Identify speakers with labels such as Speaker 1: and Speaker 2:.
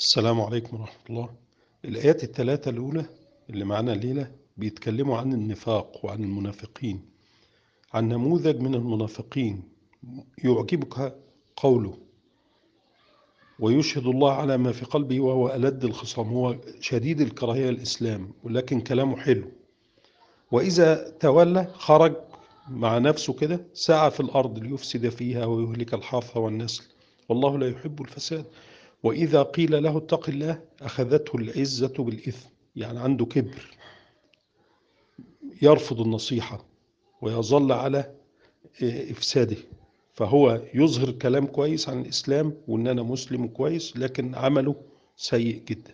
Speaker 1: السلام عليكم ورحمة الله. الآيات الثلاثة الأولى اللي معانا الليلة بيتكلموا عن النفاق وعن المنافقين عن نموذج من المنافقين. يعجبك قوله ويشهد الله على ما في قلبه وهو ألد الخصام. هو شديد الكراهية الإسلام ولكن كلامه حلو. وإذا تولى خرج مع نفسه كده سعى في الأرض ليفسد فيها ويهلك الحرث والنسل. والله لا يحب الفساد. وإذا قيل له اتق الله أخذته العزة بالإثم يعني عنده كبر. يرفض النصيحة ويظل على إفساده. فهو يظهر كلام كويس عن الإسلام وإن أنا مسلم كويس لكن عمله سيء جدا.